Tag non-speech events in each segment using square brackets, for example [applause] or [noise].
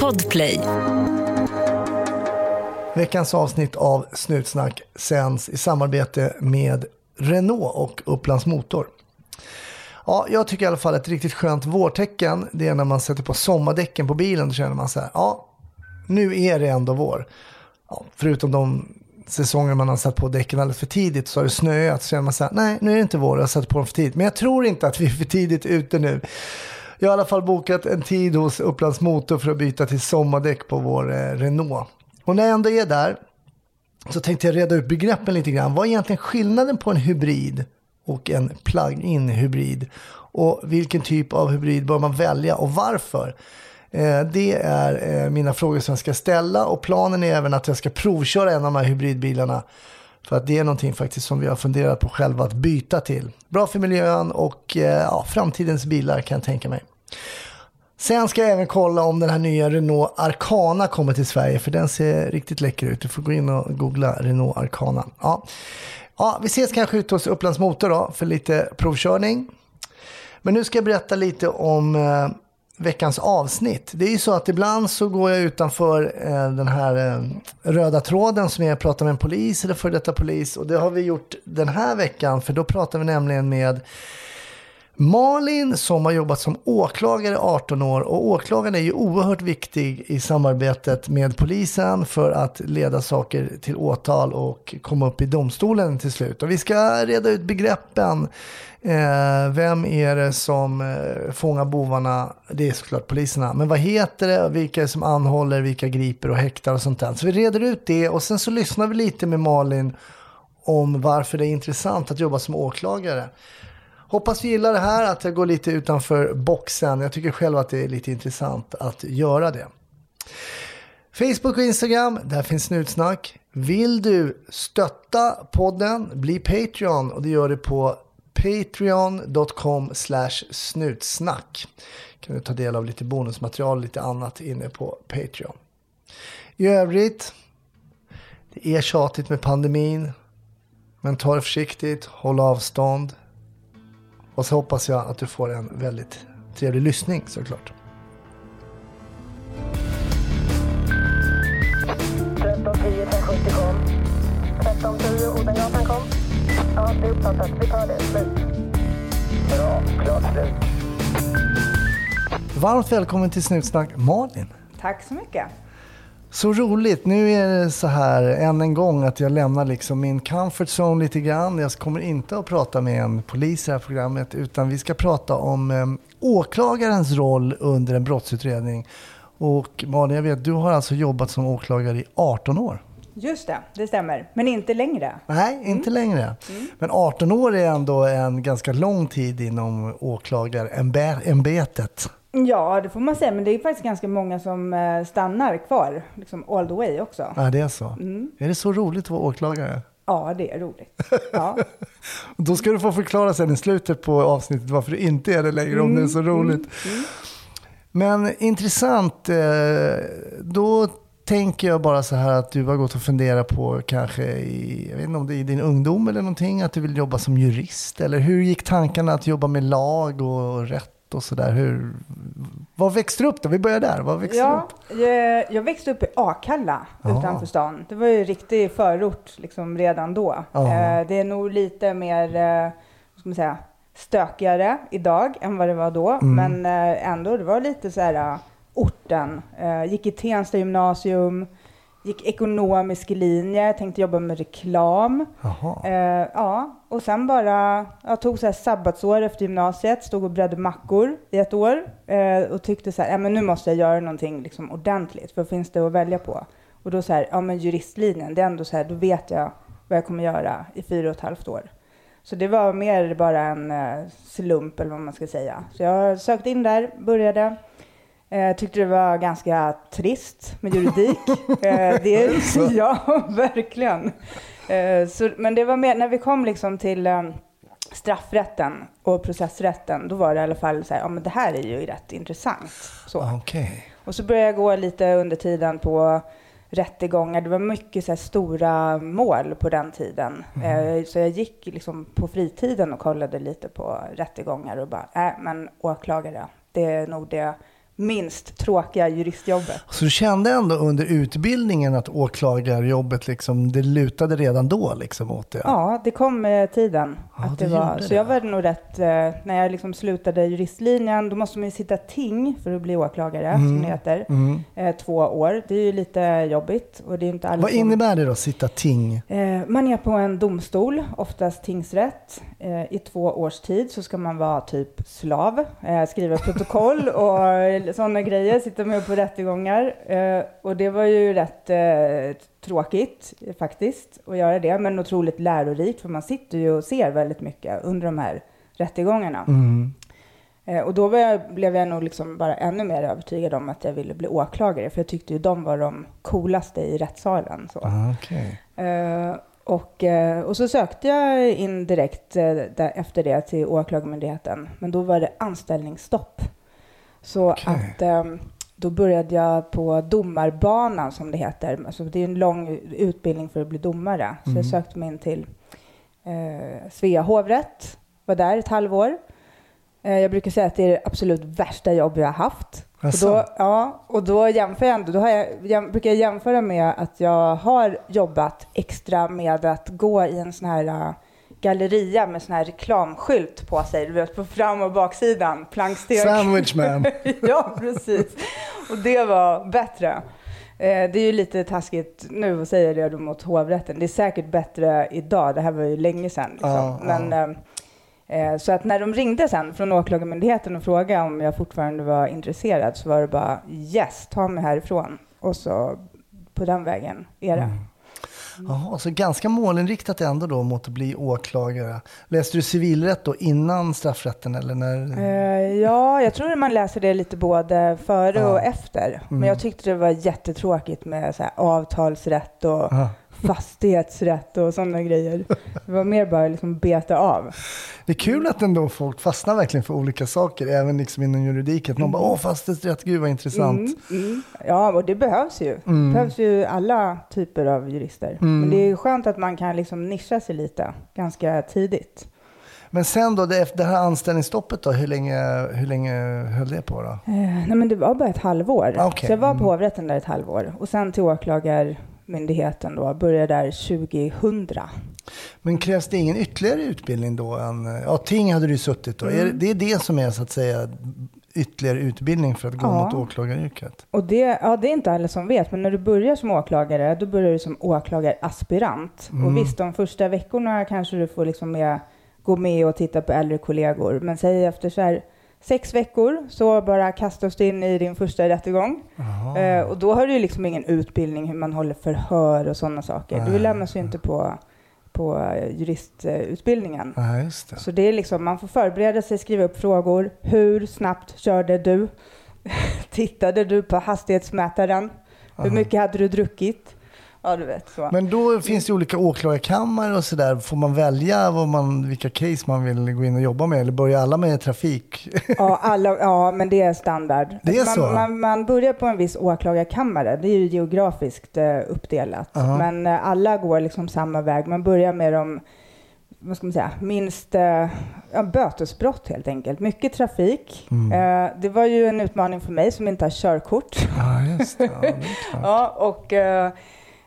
Podplay. Veckans avsnitt av Snutsnack sänds i samarbete med Renault och Upplands Motor. Ja, jag tycker i alla fall ett riktigt skönt vårtecken, det är när man sätter på sommardäcken på bilen. Då känner man så här, ja, nu är det ändå vår. Ja, förutom de säsonger man har satt på däcken alldeles för tidigt så har det snöat. Så känner man så här, nej, nu är det inte vår, jag har satt på dem för tidigt. Men jag tror inte att vi är för tidigt ute nu. Jag har i alla fall bokat en tid hos Upplands Motor för att byta till sommardäck på vår eh, Renault. Och när jag ändå är där så tänkte jag reda ut begreppen lite grann. Vad är egentligen skillnaden på en hybrid och en plug-in hybrid? Och vilken typ av hybrid bör man välja och varför? Eh, det är eh, mina frågor som jag ska ställa och planen är även att jag ska provköra en av de här hybridbilarna. För att det är någonting faktiskt som vi har funderat på själva att byta till. Bra för miljön och eh, ja, framtidens bilar kan jag tänka mig. Sen ska jag även kolla om den här nya Renault Arcana kommer till Sverige, för den ser riktigt läcker ut. Du får gå in och googla Renault Arcana. Ja. Ja, vi ses kanske ute hos Upplands Motor då, för lite provkörning. Men nu ska jag berätta lite om eh, veckans avsnitt. Det är ju så att ibland så går jag utanför eh, den här eh, röda tråden som jag pratar med en polis eller före detta polis. Och det har vi gjort den här veckan, för då pratar vi nämligen med Malin som har jobbat som åklagare i 18 år och åklagaren är ju oerhört viktig i samarbetet med polisen för att leda saker till åtal och komma upp i domstolen till slut. Och vi ska reda ut begreppen. Eh, vem är det som eh, fångar bovarna? Det är såklart poliserna. Men vad heter det? Vilka är det som anhåller? Vilka griper och häktar och sånt där. Så vi reder ut det och sen så lyssnar vi lite med Malin om varför det är intressant att jobba som åklagare. Hoppas vi gillar det här, att jag går lite utanför boxen. Jag tycker själv att det är lite intressant att göra det. Facebook och Instagram, där finns Snutsnack. Vill du stötta podden, bli Patreon och det gör du på patreon.com snutsnack. kan du ta del av lite bonusmaterial och lite annat inne på Patreon. I övrigt, det är tjatigt med pandemin. Men ta det försiktigt, håll avstånd. Och så hoppas jag att du får en väldigt trevlig lyssning såklart. 1310 1070 kom. 1310 Odengatan kom. Ja, det är uppfattat. Vi tar det. Slut. Bra. Klart slut. Varmt välkommen till Snutsnack Malin. Tack så mycket. Så roligt. Nu är det så här än en gång att jag lämnar liksom min comfort zone lite grann. Jag kommer inte att prata med en polis i det här programmet utan vi ska prata om eh, åklagarens roll under en brottsutredning. Och Malin, jag vet, du har alltså jobbat som åklagare i 18 år. Just det, det stämmer. Men inte längre. Nej, inte längre. Men 18 år är ändå en ganska lång tid inom åklagarämbetet. Ja, det får man säga. Men det är faktiskt ganska många som eh, stannar kvar, liksom all the way också. Ja, det är så. Är det så roligt att vara åklagare? Ja, det är roligt. Ja. [laughs] Då ska du få förklara sen i slutet på avsnittet varför det inte är det längre om det är så roligt. Men intressant. eh, Då tänker jag bara så här att du har gått och funderat på kanske i, jag vet inte om det är i din ungdom eller någonting, att du vill jobba som jurist. Eller hur gick tankarna att jobba med lag och rätt och sådär? Var växte du upp då? Vi börjar där. Var växte Ja, upp? jag, jag växte upp i Akalla Jaha. utanför stan. Det var ju riktig förort liksom redan då. Eh, det är nog lite mer, eh, vad ska man säga, stökigare idag än vad det var då. Mm. Men eh, ändå, det var lite så här orten. Eh, gick i Tensta gymnasium, gick ekonomisk linje, tänkte jobba med reklam. Eh, ja, och sen bara, jag tog så här sabbatsår efter gymnasiet, stod och bredde mackor i ett år eh, och tyckte så här, ja, men nu måste jag göra någonting liksom ordentligt, för finns det att välja på? Och då så här, ja men juristlinjen, det är ändå så här, då vet jag vad jag kommer göra i fyra och ett halvt år. Så det var mer bara en eh, slump eller vad man ska säga. Så jag sökte in där, började. Eh, tyckte det var ganska trist med juridik. [laughs] eh, det, [laughs] ja, verkligen. Eh, så, men det var mer, när vi kom liksom till eh, straffrätten och processrätten, då var det i alla fall så här, ja men det här är ju rätt intressant. Så. Okej. Och så började jag gå lite under tiden på rättegångar. Det var mycket så här stora mål på den tiden. Eh, så jag gick liksom på fritiden och kollade lite på rättegångar och bara, nej men åklagare, det är nog det minst tråkiga juristjobbet. Så du kände ändå under utbildningen att åklagarjobbet, liksom, det lutade redan då liksom, åt det? Ja, det kom med tiden. Ja, att det det var. Så det. jag var nog rätt, eh, när jag liksom slutade juristlinjen, då måste man ju sitta ting för att bli åklagare, som det heter. Mm. Eh, två år. Det är ju lite jobbigt. Och det är inte alla Vad som- innebär det då, sitta ting? Eh, Man är på en domstol, oftast tingsrätt. Eh, I två års tid så ska man vara typ slav, eh, skriva protokoll [laughs] och sådana grejer, sitta med på rättegångar. Eh, Och det var ju rätt eh, tråkigt eh, faktiskt att göra det, men otroligt lärorikt för man sitter ju och ser väldigt mycket under de här rättegångarna. Mm. Eh, Och då jag, blev jag nog liksom bara ännu mer övertygad om att jag ville bli åklagare, för jag tyckte ju de var de coolaste i rättssalen. Så. Ah, okej. Och, eh, och så sökte jag in direkt eh, efter det till Åklagarmyndigheten. Men då var det anställningsstopp. Så Okej. att eh, då började jag på domarbanan som det heter. Alltså det är en lång utbildning för att bli domare. Så Mm. jag sökte mig in till eh, Svea hovrätt. Var där ett halvår. Eh, jag brukar säga att det är det absolut värsta jobb jag har haft. Och då, ja, och då jämför jag ändå, då jag, jäm, brukar jag jämföra med att jag har jobbat extra med att gå i en sån här äh, galleria med sån här reklamskylt på sig, du vet på fram och baksidan, planksteg. Sandwich man. [laughs] ja, precis. Och det var bättre. Eh, det är ju lite taskigt nu att säga det mot hovrätten. Det är säkert bättre idag, det här var ju länge sedan. Liksom. Ja, ja. Men, Eh, Så att när de ringde sen från Åklagarmyndigheten och frågade om jag fortfarande var intresserad så var det bara yes, ta mig härifrån. Och så på den vägen är det. Mm. Jaha, så ganska målinriktat ändå då mot att bli åklagare. Läste du civilrätt då innan straffrätten eller när? Eh, ja, jag tror att man läser det lite både före Ja. och efter. Men Mm. jag tyckte det var jättetråkigt med så avtalsrätt och Ja. Fastighetsrätt och sådana grejer. Det var mer bara liksom beta av. Det är kul att ändå folk fastnar verkligen för olika saker, även liksom inom juridiken. Någon bara, åh fastighetsrätt, gud vad intressant. Mm, mm. Ja, och det behövs ju. Mm. Det behövs ju alla typer av jurister. Mm. Men det är skönt att man kan liksom nischa sig lite ganska tidigt. Men sen då, det, det här anställningsstoppet då, hur länge, hur länge höll det på då? Eh, nej, men det var bara ett halvår. Ah, okej. Så jag var på Mm. hovrätten där ett halvår. Och sen till åklagarmyndigheten då, började där 2000. Men krävs det ingen ytterligare utbildning då? Än, ja, ting hade du suttit då. Är, det är det som är så att säga ytterligare utbildning för att gå Ja. mot åklagaryrket? Och det, ja, det är inte alla som vet, men när du börjar som åklagare, då börjar du som åklagaraspirant. Mm. Och visst, de första veckorna kanske du får liksom med, gå med och titta på äldre kollegor. Men säg efter så här sex veckor så bara kastas du in i din första rättegång. Eh, och då har du liksom ingen utbildning hur man håller förhör och sådana saker. Nej. Du lämnas ju inte på, på eh, juristutbildningen. Ja, just det. Så det är liksom, man får förbereda sig, skriva upp frågor. Hur snabbt körde du? [laughs] Tittade du på hastighetsmätaren? Hur mycket hade du druckit? Ja, du vet så. Men då finns det olika åklagarkammare och sådär. Får man välja vad man, vilka case man vill gå in och jobba med? Eller börjar alla med trafik? [laughs] Ja, alla, ja, men det är standard. Det är man, så? Man, man börjar på en viss åklagarkammare. Det är ju geografiskt eh, uppdelat. Ja. Men eh, alla går liksom samma väg. Man börjar med de vad ska man säga, minst eh, ja, bötesbrott helt enkelt. Mycket trafik. Mm. Eh, det var ju en utmaning för mig som inte har körkort. Ja, just det. Ja, det. [laughs] Ja, och, eh,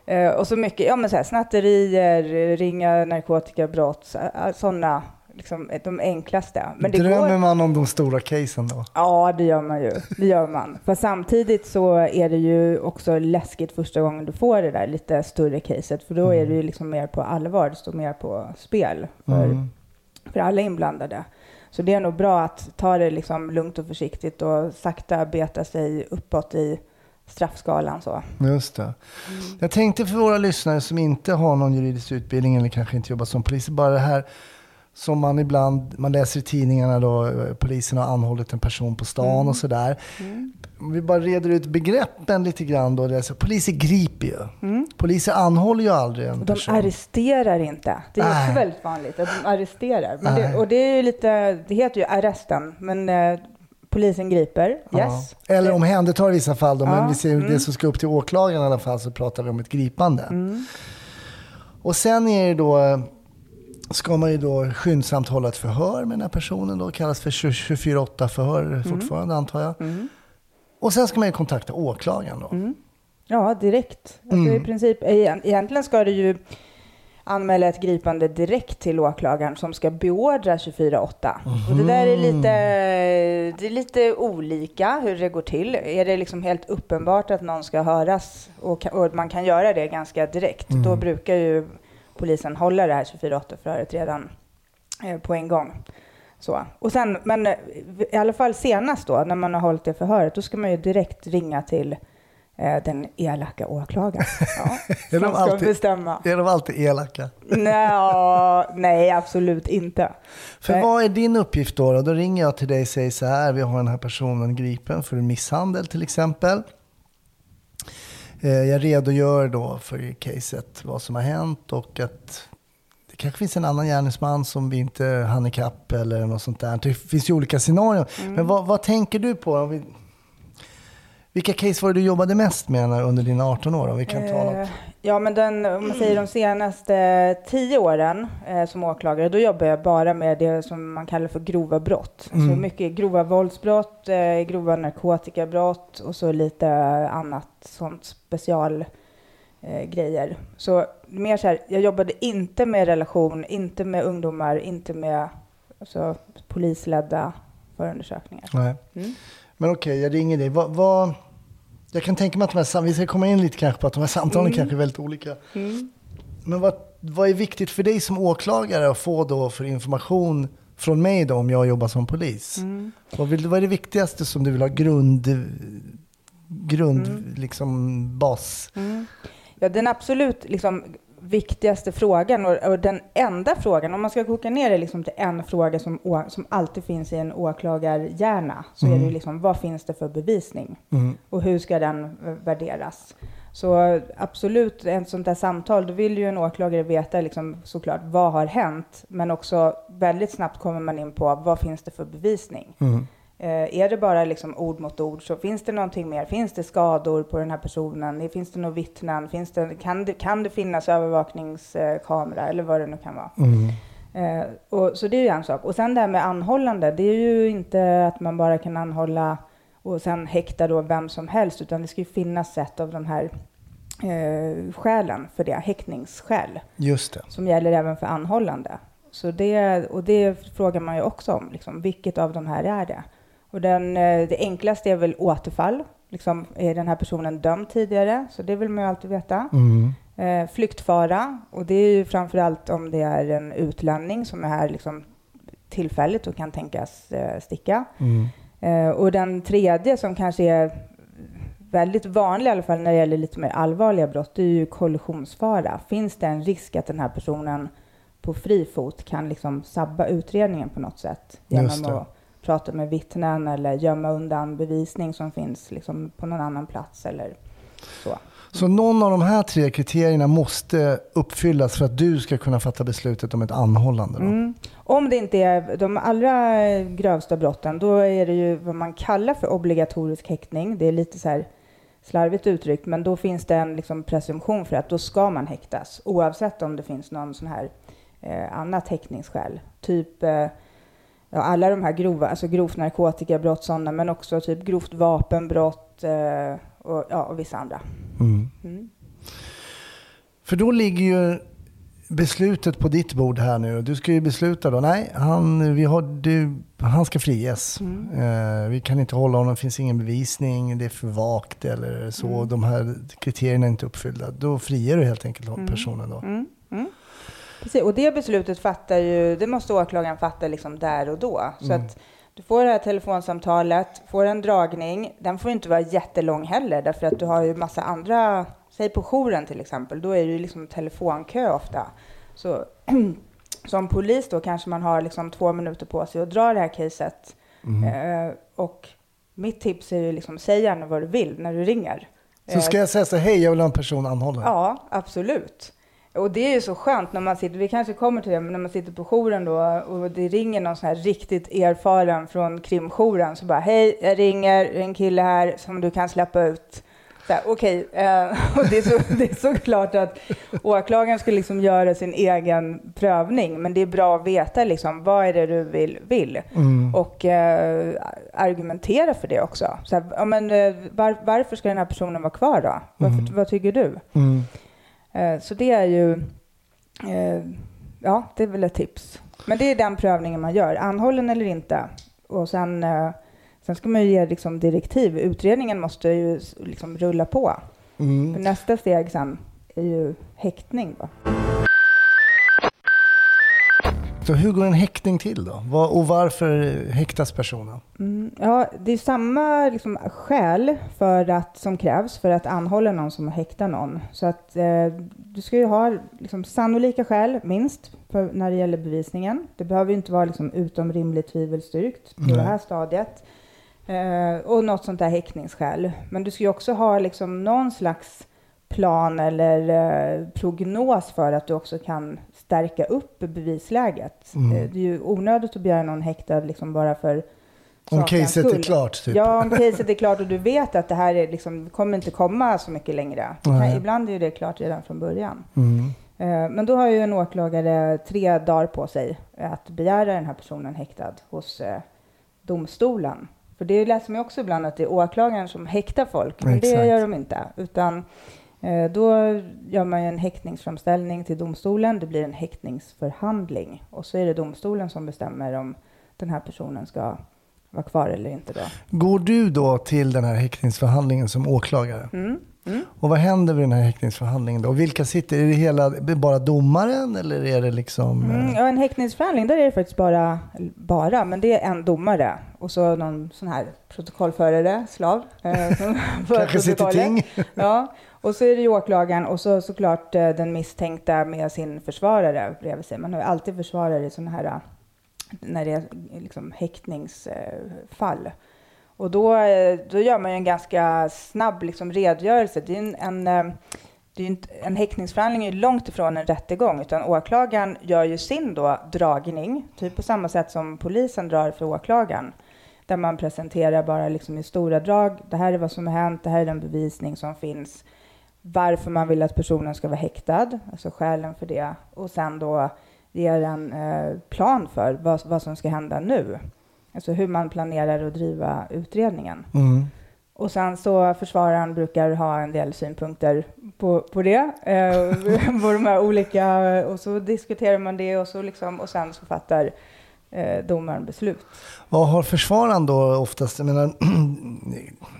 eh, och så mycket, ja men så här, snatterier, ringa narkotikabrott, sådana, liksom de enklaste. Men det Drömmer går, man om de stora casen då? Ja, det gör man ju. Det gör man. För samtidigt så är det ju också läskigt första gången du får det där lite större caset, för då är det ju liksom mer på allvar, det står mer på spel för, Mm. för alla inblandade. Så det är nog bra att ta det liksom lugnt och försiktigt och sakta beta sig uppåt i straffskalan så. Just det. Jag tänkte för våra lyssnare som inte har någon juridisk utbildning eller kanske inte jobbar som polis, bara det här som man ibland, man läser i tidningarna då, eh, polisen har anhållit en person på stan Mm. och sådär. Om vi bara reder ut begreppen lite grann då. Det är så, poliser griper ju. Poliser anhåller ju aldrig en Mm. De person. arresterar inte. Det är också väldigt vanligt att de arresterar. Det, och det är ju lite, det heter ju arresten, men eh, polisen griper. Yes. Ja. Eller omhändertar i vissa fall då, men Ja, vi ser ju mm. det som ska upp till åklagaren i alla fall så pratar vi om ett gripande. Mm. Och sen är det då, ska man ju då skyndsamt hålla ett förhör med den här personen då, kallas för 24-8 förhör Mm. fortfarande antar jag. Och sen ska man ju kontakta åklagaren då. Mm. Ja, direkt. Alltså i princip, egent- egentligen ska du ju anmäla ett gripande direkt till åklagaren som ska beordra 24-8. Och det där är lite, det är lite olika hur det går till. Är det liksom helt uppenbart att någon ska höras och, och man kan göra det ganska direkt, då brukar ju polisen hålla det här 24-8-förhöret redan eh, på en gång. Så. Och sen, men eh, i alla fall senast då, när man har hållit det förhöret, då ska man ju direkt ringa till den elaka åklagaren. Ja, [laughs] Är de alltid- bestämma. Är de alltid elaka? Nå, nej, absolut inte. För Nej. vad är din uppgift då, då? Då ringer jag till dig och säger så här, vi har den här personen gripen för misshandel till exempel. Eh, Jag redogör då för caset, vad som har hänt och att det kanske finns en annan gärningsman som vi inte hann ikapp eller något sånt där. Det finns ju olika scenarion. Mm. Men vad, vad tänker du på? Vilka case var det du jobbade mest med under dina 18 år? Om vi kan ta något. Eh, Ja, men den, om man säger de senaste tio åren eh, som åklagare, då jobbar jag bara med det som man kallar för grova brott. Mm. Så mycket grova våldsbrott, eh, grova narkotikabrott och så lite annat sånt special eh, grejer. Så mer så här, jag jobbade inte med relation, inte med ungdomar, inte med alltså, polisledda förundersökningar. Nej. Mm. Men okej, jag ringer dig. Vad, vad, jag kan tänka mig att de här, vi ska komma in lite kanske på att de här samtalen Mm. kanske är väldigt olika. Men vad, vad är viktigt för dig som åklagare att få då för information från mig då om jag jobbar som polis? Mm. Vad, vill, vad är det viktigaste som du vill ha grund, grund Mm. liksom bas? Ja, den absolut liksom, viktigaste frågan och, och den enda frågan, om man ska koka ner det liksom till en fråga som, å, som alltid finns i en åklagarhjärna, så är det ju liksom vad finns det för bevisning Mm. och hur ska den värderas? Så absolut, ett sånt där samtal, då vill ju en åklagare veta liksom, såklart vad har hänt, men också väldigt snabbt kommer man in på vad finns det för bevisning? Mm. Eh, är det bara liksom ord mot ord så finns det någonting mer? Finns det skador på den här personen? Finns det några vittnen? Finns det, kan, det, kan det finnas övervakningskamera eller vad det nu kan vara? Mm. Eh, och, så det är ju en sak. Och sen det här med anhållande, det är ju inte att man bara kan anhålla och sen häkta då vem som helst, utan det ska ju finnas sätt av de här eh, skälen för det, häktningsskäl Just det. som gäller även för anhållande. Så det, och det frågar man ju också om, liksom, vilket av de här är det? Och den, eh, det enklaste är väl återfall. Liksom, är den här personen dömd tidigare? Så det vill man ju alltid veta. Mm. Eh, flyktfara, och det är ju framför allt om det är en utlänning som är här liksom, tillfälligt och kan tänkas eh, sticka. Mm. Eh, och den tredje som kanske är väldigt vanlig i alla fall när det gäller lite mer allvarliga brott, det är ju kollisionsfara. Finns det en risk att den här personen på fri fot kan liksom sabba utredningen på något sätt genom att prata med vittnen eller gömma undan bevisning som finns liksom på någon annan plats eller så. Så någon av de här tre kriterierna måste uppfyllas för att du ska kunna fatta beslutet om ett anhållande? Mm. Om det inte är de allra grövsta brotten, då är det ju vad man kallar för obligatorisk häktning. Det är lite så här slarvigt uttryckt, men då finns det en liksom presumtion för att då ska man häktas, oavsett om det finns någon sån här eh, annat häktningsskäl. Typ eh, ja, alla de här grova, alltså grovt narkotikabrott sådana, men också typ grovt vapenbrott eh, och, ja, och vissa andra. Mm. Mm. För då ligger ju beslutet på ditt bord här nu. Du ska ju besluta då. Nej, han, vi har, du, han ska friges. Eh, vi kan inte hålla honom, det finns ingen bevisning, det är för vagt eller så. De här kriterierna är inte uppfyllda. Då friger du helt enkelt personen då. Mm, mm. Precis, och det beslutet fattar ju, det måste åklagaren fatta liksom där och då. Så att du får det här telefonsamtalet, får en dragning. Den får inte vara jättelång heller, därför att du har ju massa andra, säg på jouren till exempel, då är det ju liksom telefonkö ofta. Så [clears throat] som polis då kanske man har liksom två minuter på sig att dra det här caset. Eh, och mitt tips är ju liksom, säg gärna vad du vill när du ringer. Så ska jag säga så hej jag vill ha en person anhållen. Ja, absolut. Och det är ju så skönt när man sitter, vi kanske kommer till det, men när man sitter på jouren då och det ringer någon sån här riktigt erfaren från krimjouren så bara hej, jag ringer, det är en kille här som du kan släppa ut. Okej, eh, [laughs] och det, är så, det är såklart att åklagaren ska liksom göra sin egen prövning, men det är bra att veta liksom, vad är det du vill, vill. Mm. och eh, argumentera för det också. Så här, ja, men, eh, var, varför ska den här personen vara kvar då? Varför, Vad tycker du? Mm. Eh, så det är ju, eh, ja, det är väl ett tips. Men det är den prövningen man gör, anhållen eller inte. Och sen, eh, sen ska man ju ge liksom, direktiv. Utredningen måste ju liksom rulla på. För Mm. nästa steg sen är ju häktning. Då. Så hur går en häktning till då? Och varför häktas personen? Mm, ja, det är samma liksom, skäl för att, som krävs för att anhålla någon som häktar någon. Så att eh, du ska ju ha liksom, sannolika skäl, minst, för, när det gäller bevisningen. Det behöver ju inte vara liksom, utom rimligt tvivel styrkt på Nej. det här stadiet. Eh, och något sånt där häktningsskäl. Men du ska ju också ha liksom, någon slags plan eller eh, prognos för att du också kan stärka upp bevisläget. Mm. Eh, det är ju onödigt att begära någon häktad liksom bara för Om caset är skull. klart typ? Ja, om caset är klart och du vet att det här är liksom, kommer inte komma så mycket längre. Det kan-. Ibland är ju det klart redan från början. Mm. Eh, Men då har ju en åklagare tre dagar på sig att begära den här personen häktad hos eh, domstolen. För det läser man ju också ibland att det är åklagaren som häktar folk, men det Exakt. gör de inte. Utan då gör man en häktningsframställning till domstolen, det blir en häktningsförhandling och så är det domstolen som bestämmer om den här personen ska vara kvar eller inte. Då. Går du då till den här häktningsförhandlingen som åklagare? Mm. Mm. Och vad händer vid den här häktningsförhandlingen då? Vilka sitter? Är det hela, bara domaren eller är det liksom... Mm, eh, ja, en häktningsförhandling, där är det faktiskt bara, bara, men det är en domare och så någon sån här protokollförare, slav. Eh, [laughs] Kanske sitter ting? [laughs] Ja, och så är det ju åklagaren och så såklart eh, den misstänkta med sin försvarare bredvid sig. Man har ju alltid försvarare i sådana här, eh, när det är liksom häktningsfall. Och då, eh, då gör man ju en ganska snabb liksom redogörelse. Det är en, en, eh, det är ju inte, en häktningsförhandling är långt ifrån en rättegång, utan åklagaren gör ju sin då dragning, typ på samma sätt som polisen drar för åklagaren, där man presenterar bara liksom i stora drag, det här är vad som har hänt, det här är den bevisning som finns, varför man vill att personen ska vara häktad, alltså skälen för det, och sen då ger en eh, plan för vad, vad som ska hända nu, alltså hur man planerar att driva utredningen. Mm. Och sen så försvararen brukar ha en del synpunkter på, på det, eh, [laughs] på de här olika, och så diskuterar man det och så liksom, och sen så fattar eh, domaren beslut. Vad har försvararen då oftast? Jag menar, [clears throat]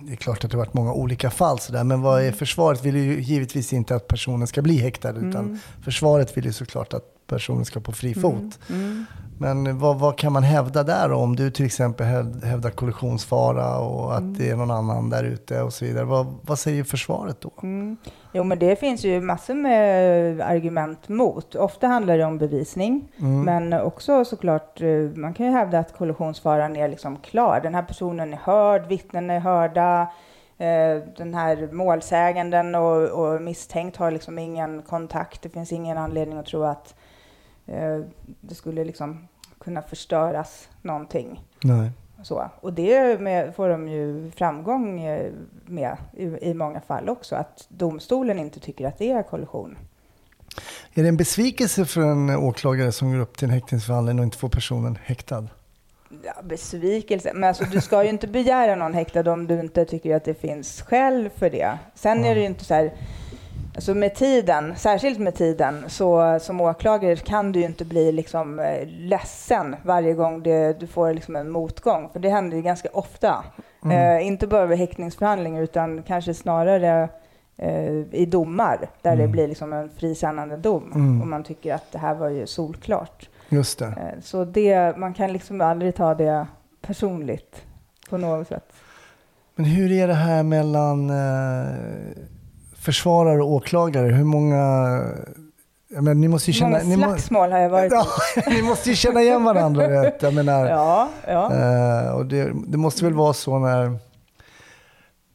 det är klart att det har varit många olika fall sådär, men vad är försvaret vill ju givetvis inte att personen ska bli häktad, utan Mm. försvaret vill ju såklart att personen ska på fri fot. Mm. Men vad, vad kan man hävda där om du till exempel häv- hävdar kollisionsfara och att Mm. det är någon annan där ute och så vidare. Vad, vad säger försvaret då? Mm. Jo, men det finns ju massor med argument mot. Ofta handlar det om bevisning, Mm. men också såklart, eh, man kan ju hävda att kollisionsfaran är liksom klar. Den här personen är hörd, vittnen är hörda, eh, den här målsäganden och, och misstänkt har liksom ingen kontakt. Det finns ingen anledning att tro att eh, det skulle liksom kunna förstöras någonting. Nej. Så. Och det med, får de ju framgång eh, med i, i många fall också, att domstolen inte tycker att det är kollision. Är det en besvikelse för en åklagare som går upp till en häktningsförhandling och inte får personen häktad? Ja, besvikelse, men alltså, du ska ju inte begära någon häktad om du inte tycker att det finns skäl för det. Sen är det ju inte så här, alltså med tiden, särskilt med tiden, så som åklagare kan du ju inte bli liksom eh, ledsen varje gång det, du får liksom en motgång, för det händer ju ganska ofta. Eh, inte bara vid häktningsförhandlingar utan kanske snarare eh, i domar där det blir liksom en frikännande dom Mm. och man tycker att det här var ju solklart. Just det. Eh, Så det, man kan liksom aldrig ta det personligt på något sätt. Men hur är det här mellan eh, försvarare och åklagare? Hur många... Menar, ni måste ju känna... många slagsmål har jag varit ja, [laughs] ni måste ju känna igen varandra. Vet. Jag menar, Ja, ja. eh, och det, det måste väl vara så när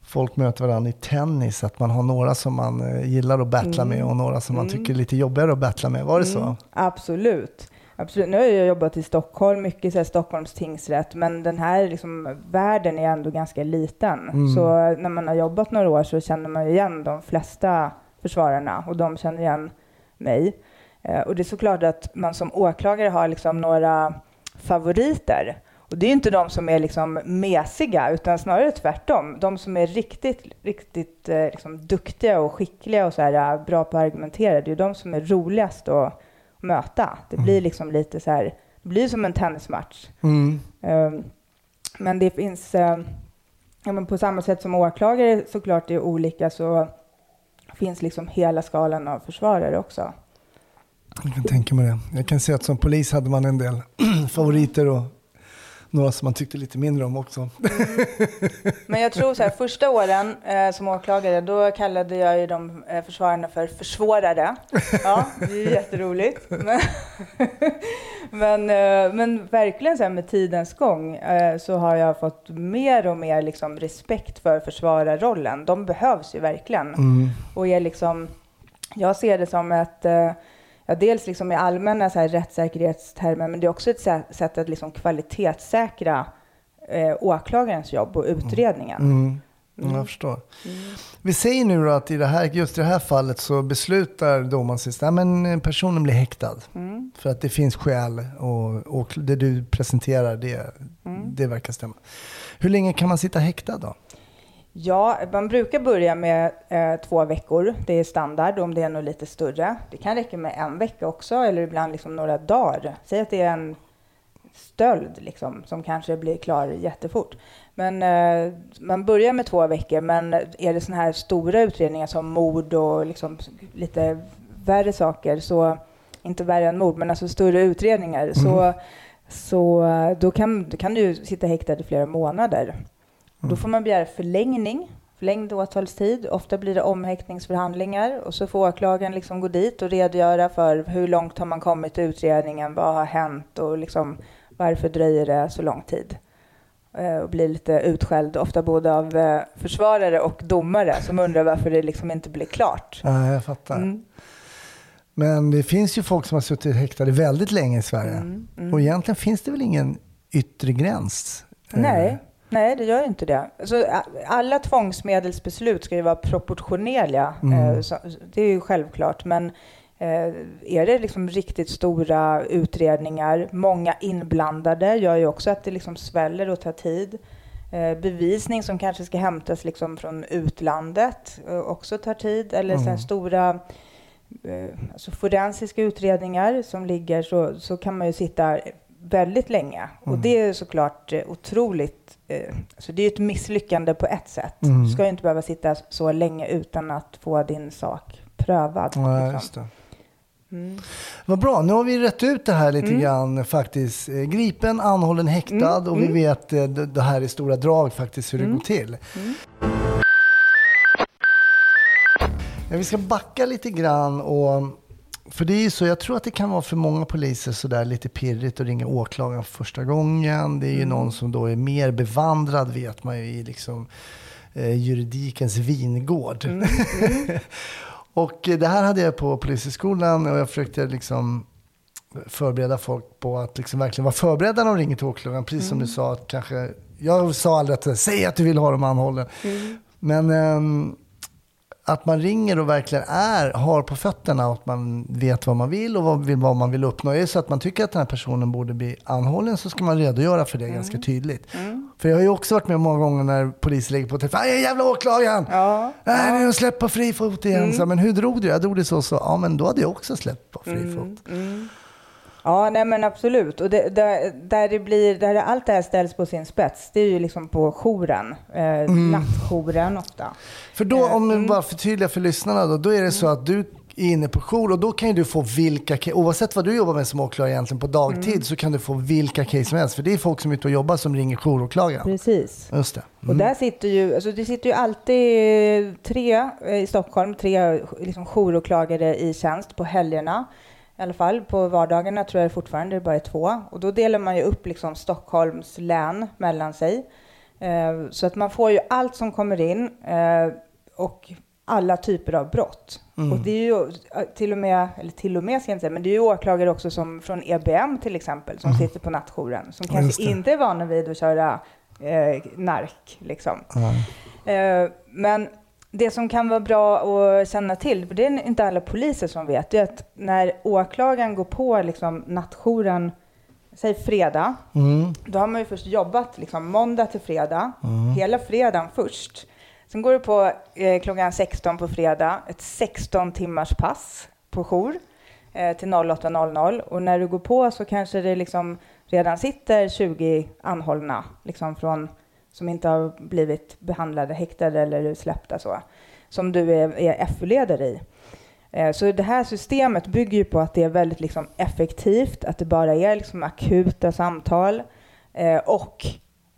folk möter varandra i tennis, att man har några som man eh, gillar att battla med och några som man Mm. tycker är lite jobbigare att battla med. Var det så? Mm, absolut. Absolut. Nu har jag jobbat i Stockholm, mycket i Stockholms tingsrätt, men den här liksom, världen är ändå ganska liten. Mm. Så när man har jobbat några år så känner man igen de flesta försvararna och de känner igen mig. Eh, och det är såklart att man som åklagare har liksom några favoriter. Och det är inte de som är liksom mesiga, utan snarare tvärtom. De som är riktigt, riktigt eh, liksom duktiga och skickliga och så här, eh, bra på att argumentera, det är de som är roligast att möta. Det blir liksom lite så här, det blir som en tennismatch. Mm. Um, men det finns, eh, ja, men på samma sätt som åklagare såklart är olika så finns liksom hela skalan av försvarare också. Jag kan tänka mig det. Jag kan se att som polis hade man en del [clears throat] favoriter och några som man tyckte lite mindre om också. Men jag tror så här, första åren eh, som åklagare, då kallade jag ju de eh, försvararna för försvårare. Ja, det är ju jätteroligt. Men, [laughs] men, eh, men verkligen så här, med tidens gång eh, så har jag fått mer och mer liksom, respekt för försvararrollen. De behövs ju verkligen. Mm. Och är liksom, jag ser det som ett eh, Ja, dels liksom i allmänna så här rättssäkerhetstermer, men det är också ett sä- sätt att liksom kvalitetssäkra eh, åklagarens jobb och utredningen. Mm. Ja, Jag förstår. Vi säger nu att i det här, just i det här fallet så beslutar domaren sist, att personen blir häktad. Mm. För att det finns skäl och, och det du presenterar, det, det verkar stämma. Hur länge kan man sitta häktad då? Ja, man brukar börja med eh, två veckor. Det är standard om det är något lite större. Det kan räcka med en vecka också, eller ibland liksom några dagar. Säg att det är en stöld liksom, som kanske blir klar jättefort. Men eh, man börjar med två veckor, men är det sådana här stora utredningar som mord och liksom lite värre saker, så inte värre än mord, men alltså större utredningar, så, så eh, då kan, då kan du sitta häktad i flera månader. Då får man begära förlängning, förlängd åtalstid. Ofta blir det omhäktningsförhandlingar och så får åklagaren liksom gå dit och redogöra för hur långt har man kommit i utredningen, vad har hänt och liksom varför dröjer det så lång tid. Eh, Och blir lite utskälld, ofta både av eh, försvarare och domare som undrar varför det liksom inte blir klart. Ja, jag fattar. Mm. Men det finns ju folk som har suttit häktade väldigt länge i Sverige. Mm, Och egentligen finns det väl ingen yttre gräns? Eh, Nej, nej, det gör inte det. Alltså, alla tvångsmedelsbeslut ska ju vara proportionerliga. Mm. Eh, det är ju självklart. Men eh, är det liksom riktigt stora utredningar, många inblandade, gör ju också att det liksom sväller och tar tid. Eh, bevisning som kanske ska hämtas liksom från utlandet också tar tid. Eller Mm. stora alltså forensiska utredningar som ligger så, så kan man ju sitta väldigt länge. Och Mm. det är såklart otroligt, eh, alltså det är ju ett misslyckande på ett sätt. Mm. Du ska ju inte behöva sitta så länge utan att få din sak prövad. Ja, liksom. Mm. Vad bra, nu har vi rätt ut det här lite Mm. grann faktiskt. Eh, Gripen, anhållen, häktad Mm, och vi mm. vet eh, det det här i stora drag faktiskt hur det Mm. går till. Mm. Ja, vi ska backa lite grann och för det är ju så, jag tror att det kan vara för många poliser sådär lite pirrigt att ringa åklagaren för första gången. Det är ju Mm. någon som då är mer bevandrad vet man ju i liksom eh, juridikens vingård. Mm. [laughs] och eh, det här hade jag på polishögskolan och jag försökte liksom förbereda folk på att liksom verkligen vara förberedda när de ringer till åklagaren. Precis som du sa, att kanske, jag sa aldrig att säg att du vill ha dem anhållen. Men ehm, att man ringer och verkligen är, har på fötterna och att man vet vad man vill och vad, vad man vill uppnå. Är det så att man tycker att den här personen borde bli anhållen så ska man redogöra för det ganska tydligt. För jag har ju också varit med många gånger när polisen lägger på telefon. "Aj, jävla åklagaren! Ja, Nej, nu är de släppt på fri fot igen. Så, men hur drog du? Jag drog det så så. Ja, men då hade jag också släppt på fri fot. Ja, nej men absolut. Och det, där, där, det blir, där allt det här ställs på sin spets, det är ju liksom på jouren. Eh, Nattjouren ofta. För då, om vi bara förtydligar för lyssnarna då, då är det så att du är inne på jour och då kan ju du få vilka ca- oavsett vad du jobbar med som åklagare egentligen på dagtid så kan du få vilka case som helst. För det är folk som är ute och jobbar som ringer jouråklagaren. Precis. Just det. Och där sitter ju, alltså det sitter ju alltid tre eh, i Stockholm, tre liksom jouråklagare i tjänst på helgerna. I alla fall på vardagarna tror jag fortfarande det bara är två. Och då delar man ju upp liksom Stockholms län mellan sig. Eh, så att man får ju allt som kommer in. Eh, och alla typer av brott. Och det är ju eh, till och med, eller till och med ska jag inte säga, men det är ju åklagare också som från EBM till exempel, som sitter på nattjouren, som Ja, kanske inte är vana vid att köra eh, nark. Liksom. Eh, men det som kan vara bra att känna till, för det är inte alla poliser som vet, det är att när åklagaren går på liksom, nattjouren, säg fredag, Mm. då har man ju först jobbat liksom, måndag till fredag, hela fredagen först. Sen går du på eh, klockan 16 på fredag, ett 16 timmars pass på jour eh, till 08.00 och när du går på så kanske det liksom redan sitter 20 anhållna liksom från, som inte har blivit behandlade, häktade eller släppta så, som du är, är FU-ledare i. Eh, Så det här systemet bygger ju på att det är väldigt liksom effektivt, att det bara är liksom akuta samtal eh, och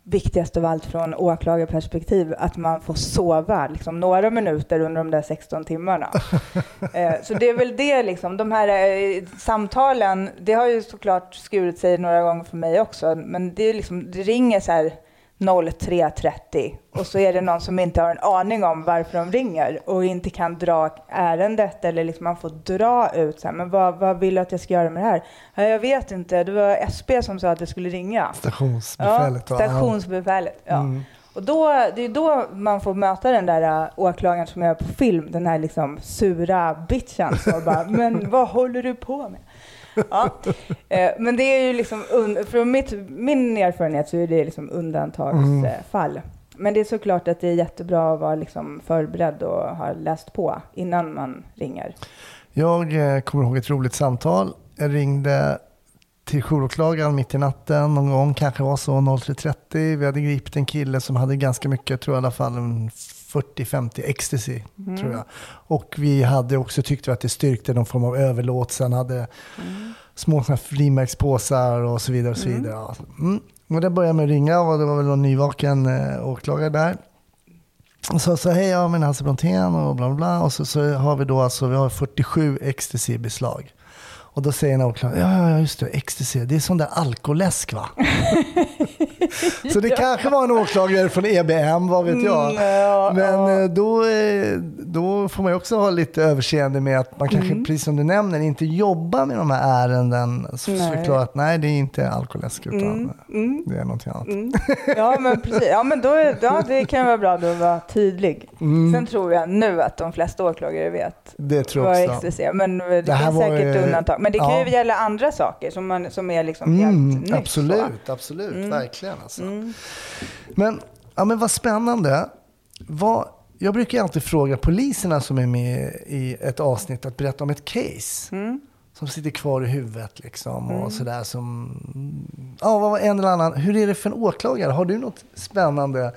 viktigast av allt från åklagarperspektiv, att man får sova liksom, några minuter under de där 16 timmarna. [laughs] Eh, Så det är väl det, liksom, de här eh, samtalen, det har ju såklart skurit sig några gånger för mig också, men det, är liksom, det ringer så här 03.30 och så är det någon som inte har en aning om varför de ringer och inte kan dra ärendet eller liksom man får dra ut så här, men vad, vad vill du att jag ska göra med det här? Ja, jag vet inte, det var SB som sa att jag skulle ringa. Stationsbefälet. Ja, stationsbefälet. Ja. Mm. Och då, det är då man får möta den där äh, åklagaren som är på film, den här liksom sura bitchen som bara, men vad håller du på med? Ja. Eh, men det är ju liksom, från mitt, min erfarenhet så är det liksom undantagsfall. Men det är såklart att det är jättebra att vara liksom förberedd och ha läst på innan man ringer. Jag eh, kommer ihåg ett roligt samtal. Jag ringde till jouråklagaren mitt i natten någon gång, kanske var så 03.30. Vi hade gripit en kille som hade ganska mycket, jag tror i alla fall 40-50 ecstasy. Tror jag. Och vi hade också tyckt att det styrkte någon form av överlåtelse. Han hade små såna här frimärkspåsar och så vidare. Och så vidare. Ja. Mm. Och det började med att ringa och det var väl någon nyvaken eh, åklagare där. Och så sa hej, jag är Hasse Brontén och bla bla bla. Och så, så har vi då alltså, vi har 47 ecstasy beslag. Och då säger en åklagare, ja, ja just det, ecstasy, det är sån där alkoläsk va? [laughs] [laughs] så det kanske var en åklagare från EBM, vad vet jag. Mm, Men eh, då, eh, då får man ju också ha lite överseende med att man kanske, precis som du nämner, inte jobbar med de här ärenden. Så Mm. Nej. att nej, det är inte alkoläsk utan mm. det är någonting annat. Mm. Ja, men precis. Ja, men då är, ja, det kan vara bra då att vara tydlig. Mm. Sen tror jag nu att de flesta åklagare vet Det tror vad ecstasy är. Men det, Det finns säkert ju- undantag. Men det kan ja. ju gälla andra saker som, man, som är liksom Mm, nytt. så. absolut, absolut, Mm. Verkligen alltså. Men, ja, men vad spännande. Vad, jag brukar alltid fråga poliserna som är med i ett avsnitt att berätta om ett case. Mm. Som sitter kvar i huvudet liksom och sådär som, ja vad var en eller annan, hur är det för en åklagare? Har du något spännande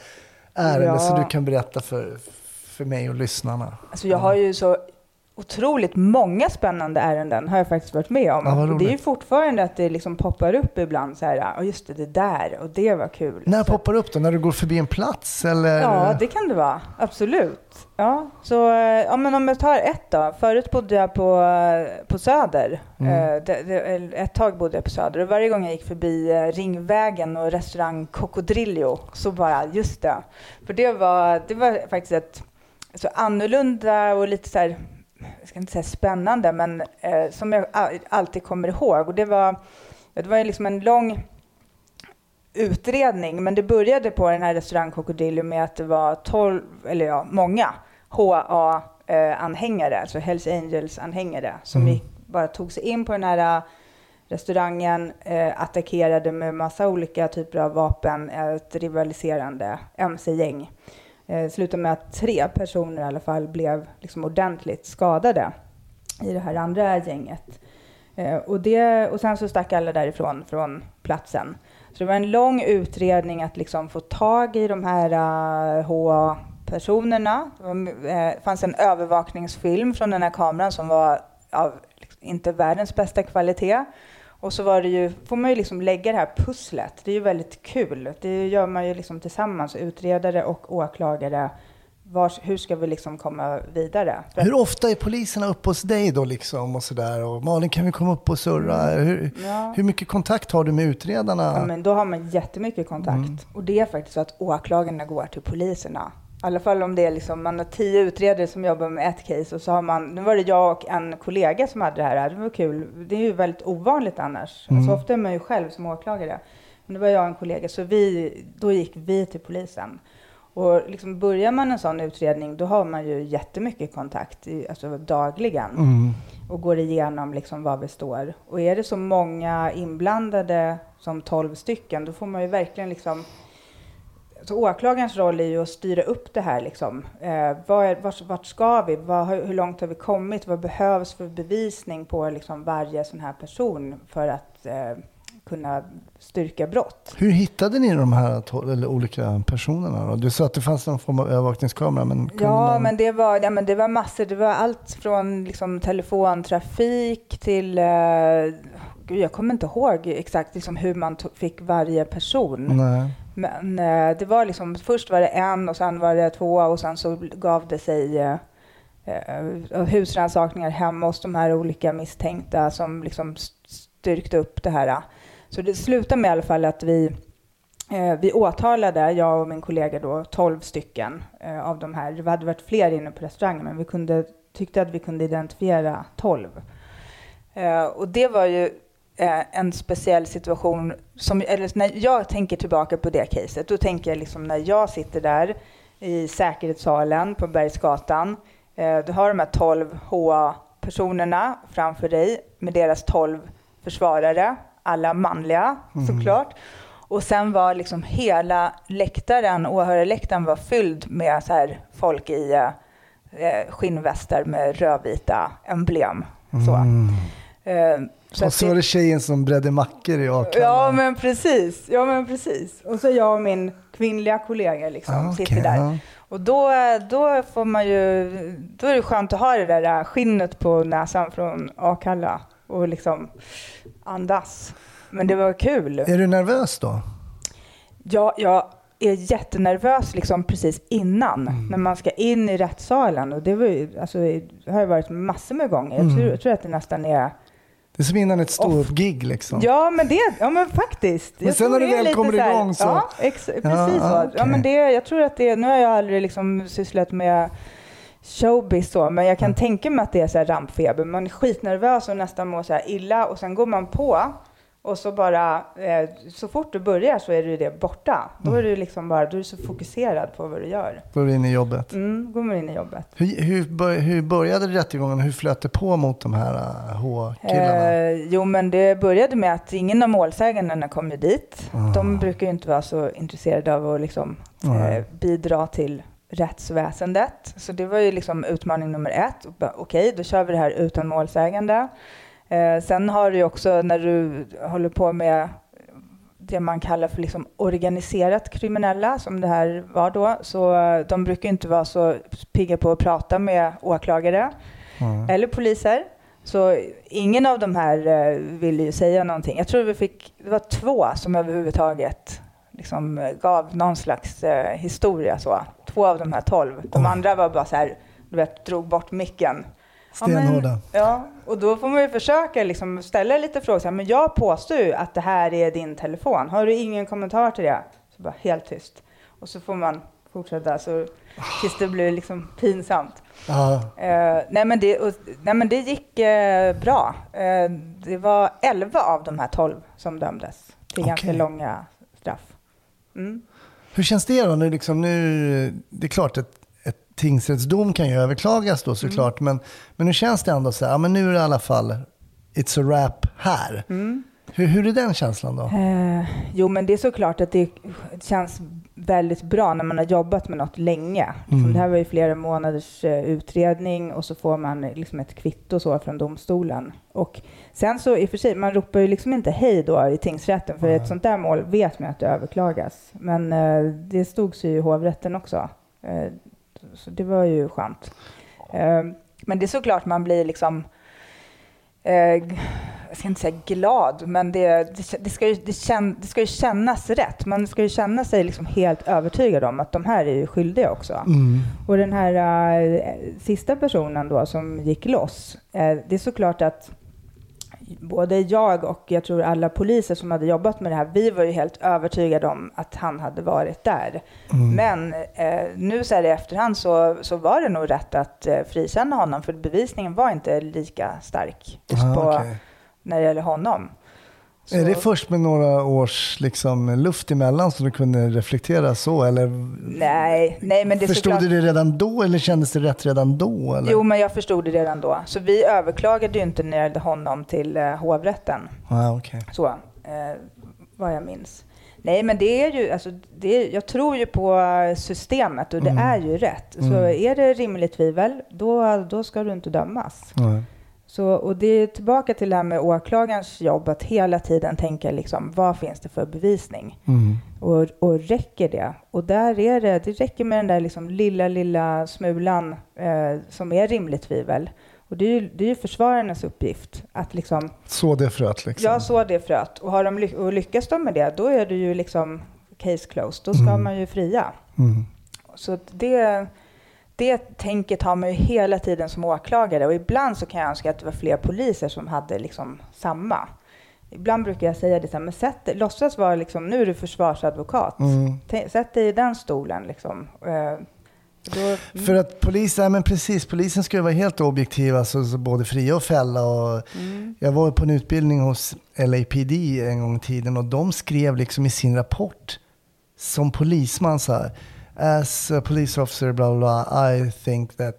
ärende Ja. som du kan berätta för, för mig och lyssnarna? Alltså jag har ju så otroligt många spännande ärenden har jag faktiskt varit med om. Ja, det är ju fortfarande att det liksom poppar upp ibland så här, ja just det, det där och det var kul. När så, poppar upp då? När du går förbi en plats eller? Ja, det kan det vara. Absolut. Ja, så, ja, men om jag tar ett då. Förut bodde jag på, på Söder. Mm. Eh, det, det, ett tag bodde jag på Söder och varje gång jag gick förbi eh, Ringvägen och restaurang Cocodrillo så bara, just det. För det var, det var faktiskt ett så annorlunda och lite så här, jag ska inte säga spännande, men eh, som jag alltid kommer ihåg. Och det var, det var liksom en lång utredning, men det började på den här restaurang Cocodillo med att det var 12, eller ja, många HA-anhängare, alltså Hells Angels-anhängare, som Mm. gick, bara tog sig in på den här eh, restaurangen, eh, attackerade med massa olika typer av vapen, ett rivaliserande mc-gäng. Eh, slutade med att tre personer i alla fall blev liksom ordentligt skadade i det här andra gänget. Eh, och, det, och sen så stack alla därifrån från platsen. Så det var en lång utredning att liksom få tag i de här eh, uh, HA-personerna. Det eh, fanns en övervakningsfilm från den här kameran som var av liksom, inte världens bästa kvalitet. Och så var det ju, får man ju liksom lägga det här pusslet. Det är ju väldigt kul. Det gör man ju liksom tillsammans, utredare och åklagare. Vars, hur ska vi liksom komma vidare? För Hur ofta är poliserna uppe hos dig då liksom och sådär? Och Malin, kan vi komma upp och surra? Hur, Mm. Ja. hur mycket kontakt har du med utredarna? Ja, men då har man jättemycket kontakt. Mm. Och det är faktiskt så att åklagarna går till poliserna I alla fall om det är liksom, man har tio utredare som jobbar med ett case och så har man, nu var det jag och en kollega som hade det här. Det var kul. Det är ju väldigt ovanligt annars. Mm. Alltså, ofta är man ju själv som åklagare. Men det var jag och en kollega, så vi, då gick vi till polisen. Och liksom börjar man en sån utredning, då har man ju jättemycket kontakt, alltså dagligen Mm. och går igenom liksom var vi står. Och är det så många inblandade som 12 stycken, då får man ju verkligen liksom så åklagarens roll är ju att styra upp det här. Liksom. Eh, vad är, vart, vart ska vi? Vad, hur långt har vi kommit? Vad behövs för bevisning på liksom varje sån här person för att eh, kunna styrka brott? Hur hittade ni de här eller olika personerna? Då? Du sa att det fanns någon form av övervakningskamera. Men Ja, man... men det var, ja, men det var massor. Det var allt från liksom, telefontrafik till... Eh, jag kommer inte ihåg exakt liksom, hur man fick varje person. Nej. Men eh, det var liksom, först var det en och sen var det två och sen så gav det sig eh, eh, husrannsakningar hemma hos de här olika misstänkta som liksom styrkte upp det här. Så det slutade med i alla fall att vi, eh, vi åtalade, jag och min kollega då, 12 stycken eh, av de här. Det hade varit fler inne på restaurangen men vi kunde, tyckte att vi kunde identifiera 12. Eh, och det var ju eh, en speciell situation. Som, eller när jag tänker tillbaka på det caset, då tänker jag liksom när jag sitter där i säkerhetssalen på Bergsgatan. Eh, du har de här 12 HA-personerna framför dig med deras 12 försvarare, alla manliga såklart. Och sen var liksom hela läktaren, åhörarläktaren var fylld med så här folk i eh, skinnvästar med rödvita emblem. Så. Eh, så Och så var det tjejen som bredde mackor i Akalla. Ja men precis, ja men precis. Och så jag och min kvinnliga kollega liksom Ah, okej, sitter där. ja. Och då, då får man ju, då är det skönt att ha det där skinnet på näsan från Akalla och liksom andas. Men det var kul. Är du nervös då? Ja, jag är jättenervös liksom precis innan Mm. när man ska in i rättssalen. Och det, var ju, alltså, det har jag varit massor med gånger. Jag, Mm. tror, jag tror att det nästan är Det är som innan ett ståuppgig liksom. Ja, men det, ja men faktiskt. Men Jag sen när du väl kommer så här- igång så- Ja, ex, precis Ja, så. Ja, men det, jag tror att det, nu har jag aldrig liksom sysslat med showbiz så, men jag kan tänka mig att det är så här rampfeber. Man är skitnervös och nästan mår så illa och sen går man på och så bara, eh, så fort du börjar så är du det borta. Då är du liksom bara, du är så fokuserad på vad du gör. Du inne i jobbet. Mm, går man in i jobbet. Hur, hur, hur började rättegången? Hur flöt det på mot de här uh, H-killarna? Eh, jo, men det började med att ingen av målsägandena kom ju dit. Ah. De brukar ju inte vara så intresserade av att liksom, eh, bidra till rättsväsendet. Så det var ju liksom utmaning nummer ett. Okej, då kör vi det här utan målsägande. Eh, sen har du också när du håller på med det man kallar för liksom organiserat kriminella, som det här var då, så de brukar inte vara så pigga på att prata med åklagare Mm. eller poliser. Så ingen av de här eh, ville ju säga någonting. Jag tror vi fick, det var två som överhuvudtaget liksom gav någon slags eh, historia så. Två av de här tolv. De andra var bara så här, du vet, drog bort micken. Ja, men- Stenhårda. Ja, och då får man ju försöka liksom ställa lite frågor. Så här, men jag påstår ju att det här är din telefon. Har du ingen kommentar till det? Så bara helt tyst. Och så får man fortsätta så, tills det blir liksom pinsamt. Eh, nej, men det, och, nej men det gick eh, bra. Eh, det var 11 av de här 12 som dömdes till ganska Okej. långa straff. Mm. Hur känns det då? Nu, liksom, nu, det är klart att tingsrättsdom kan ju överklagas då såklart. Men, men nu känns det ändå så här, ja, men nu är det i alla fall it's a wrap här. Hur, hur är den känslan då? Eh, jo, men det är såklart att det känns väldigt bra när man har jobbat med något länge. Liksom, Mm. Det här var ju flera månaders eh, utredning och så får man liksom ett kvitto så från domstolen. Och sen så i och för sig, man ropar ju liksom inte hej då i tingsrätten för Nej. ett sånt där mål vet man att det överklagas. Men eh, det stod sig ju i hovrätten också. Eh, så det var ju skönt. Eh, men det är såklart man blir liksom eh, jag ska inte säga glad, men det, det, det, ska ju, det, kän, det ska ju kännas rätt. Man ska ju känna sig liksom helt övertygad om att de här är ju skyldiga också. Mm. Och den här eh, sista personen då som gick loss, eh, det är såklart att både jag och jag tror alla poliser som hade jobbat med det här, vi var ju helt övertygade om att han hade varit där. Mm. Men eh, nu så här i efterhand så, så var det nog rätt att eh, frikänna honom, för bevisningen var inte lika stark Ah, på, okej. när det gäller honom. Så- Är det först med några års liksom, luft emellan som du kunde reflektera så? Eller Nej, nej men det förstod såklart... du det redan då eller kändes det rätt redan då? Eller? Jo, men jag förstod det redan då. Så vi överklagade ju inte gällde honom till eh, hovrätten. Ah, okej. Så, eh, vad jag minns. Nej, men det är ju, alltså, det är, jag tror ju på systemet och det Mm. är ju rätt. Så Mm. är det rimligt tvivel, då, då ska du inte dömas. Nej. Så, och det är tillbaka till det här med åklagarens jobb, att hela tiden tänka liksom, vad finns det för bevisning? Mm. Och, och räcker det? Och där är det, det räcker med den där liksom lilla, lilla smulan eh, som är rimligt tvivel. Och det är ju, det är ju försvararnas uppgift att liksom, Så det fröt liksom? ja så det fröt. Och, har de, ly- och lyckas de med det, då är det ju liksom case closed. Då ska Mm. man ju fria. Mm. Så det, det tänket har man ju hela tiden som åklagare. Och ibland så kan jag önska att det var fler poliser som hade liksom samma. Ibland brukar jag säga det så här, men sätt, låtsas vara liksom, nu är du försvarsadvokat. Mm. Sätt dig i den stolen liksom. Eh, Då, För att polisen, men precis, polisen ska ju vara helt objektiv, alltså, så både fria och fälla. Och mm, Jag var på en utbildning hos LAPD en gång i tiden och de skrev liksom i sin rapport som polisman så här. As a police officer, bla bla, bla I think that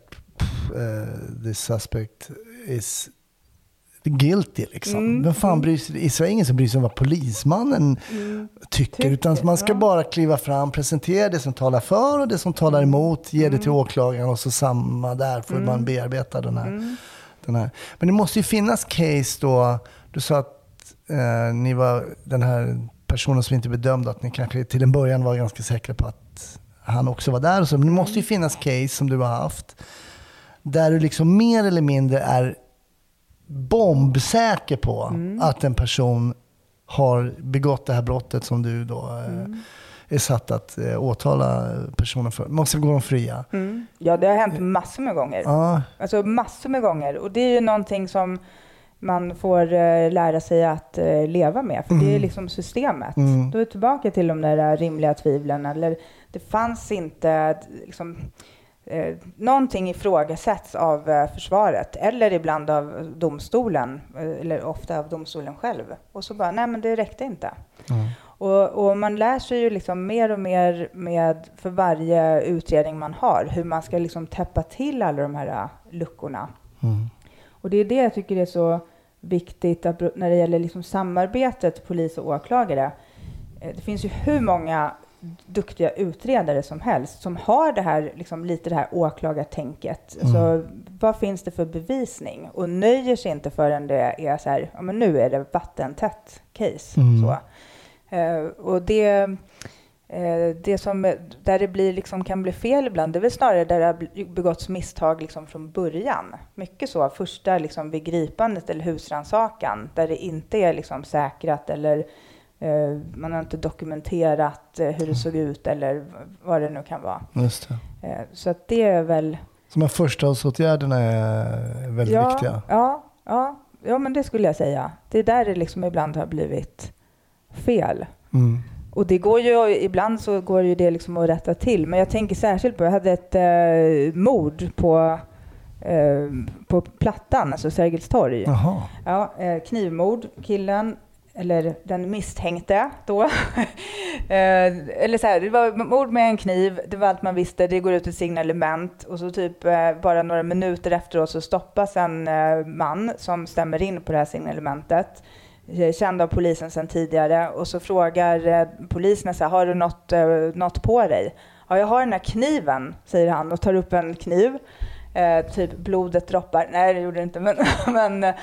uh, this suspect is guilty liksom. Mm, Vem fan mm. bryr sig? I Sverige ingen som bryr sig om vad polismannen mm, tycker, Tycker, utan man ska ja. bara kliva fram, presentera det som talar för och det som talar emot, ge det till åklagaren och så samma där får man bearbeta den här, mm. den här. Men det måste ju finnas case då, du sa att eh, ni var den här personen som inte bedömde att ni kanske till en början var ganska säkra på att han också var där. och Så, men det måste ju finnas case som du har haft där du liksom mer eller mindre är bombsäker på Mm. att en person har begått det här brottet som du då eh, Mm. är satt att eh, åtala personen för. Måste gå de fria. Mm. Ja, det har hänt massor med gånger. Ja, Alltså massor med gånger. Och det är ju någonting som man får eh, lära sig att eh, leva med. För det är Mm. liksom systemet. Mm. Då är vi tillbaka till de där eh, rimliga tvivlen. Eller det fanns inte eh, liksom, eh, någonting ifrågasätts av eh, försvaret. Eller ibland av domstolen. Eh, eller ofta av domstolen själv. Och så bara, nej men det räckte inte. Mm. Och, och man lär sig ju liksom mer och mer med för varje utredning man har hur man ska liksom täppa till alla de här äh, luckorna. Mm. Och det är det jag tycker är så viktigt att, när det gäller liksom samarbetet polis och åklagare. Eh, Det finns ju hur många duktiga utredare som helst som har det här, liksom lite det här åklagartänket. Mm. Så vad finns det för bevisning? Och nöjer sig inte förrän det är så här, ja men nu är det vattentätt case. Mm. Så. Eh, och det, det som, där det blir, liksom, kan bli fel ibland, det är väl snarare där det har begåtts misstag liksom, från början. Mycket så, första liksom, vid gripandet eller husrannsakan, där det inte är liksom, säkrat eller eh, man har inte dokumenterat eh, hur det såg ut eller vad det nu kan vara. just det. Eh, så att det är väl... Så de här förstaåtgärderna är väldigt ja, viktiga. Ja, ja, ja, men det skulle jag säga. Det är där det liksom ibland har blivit fel. Mm. Och det går ju, ibland så går ju det liksom att rätta till. Men jag tänker särskilt på, jag hade ett eh, mord på, eh, på Plattan, alltså Sergels torg. Jaha. Ja, eh, knivmord, killen, eller den misstänkte då. [laughs] eh, eller så här, det var mord med en kniv, det var allt man visste, det går ut ett signalement och så typ eh, bara några minuter efteråt så stoppas en eh, man som stämmer in på det här signalementet. Eh, Känd av polisen sedan tidigare och så frågar eh, polisen så här, har du något, eh, något på dig? Ja, jag har den här kniven, säger han och tar upp en kniv. Eh, typ blodet droppar. Nej, det gjorde det inte. Men, [laughs] men,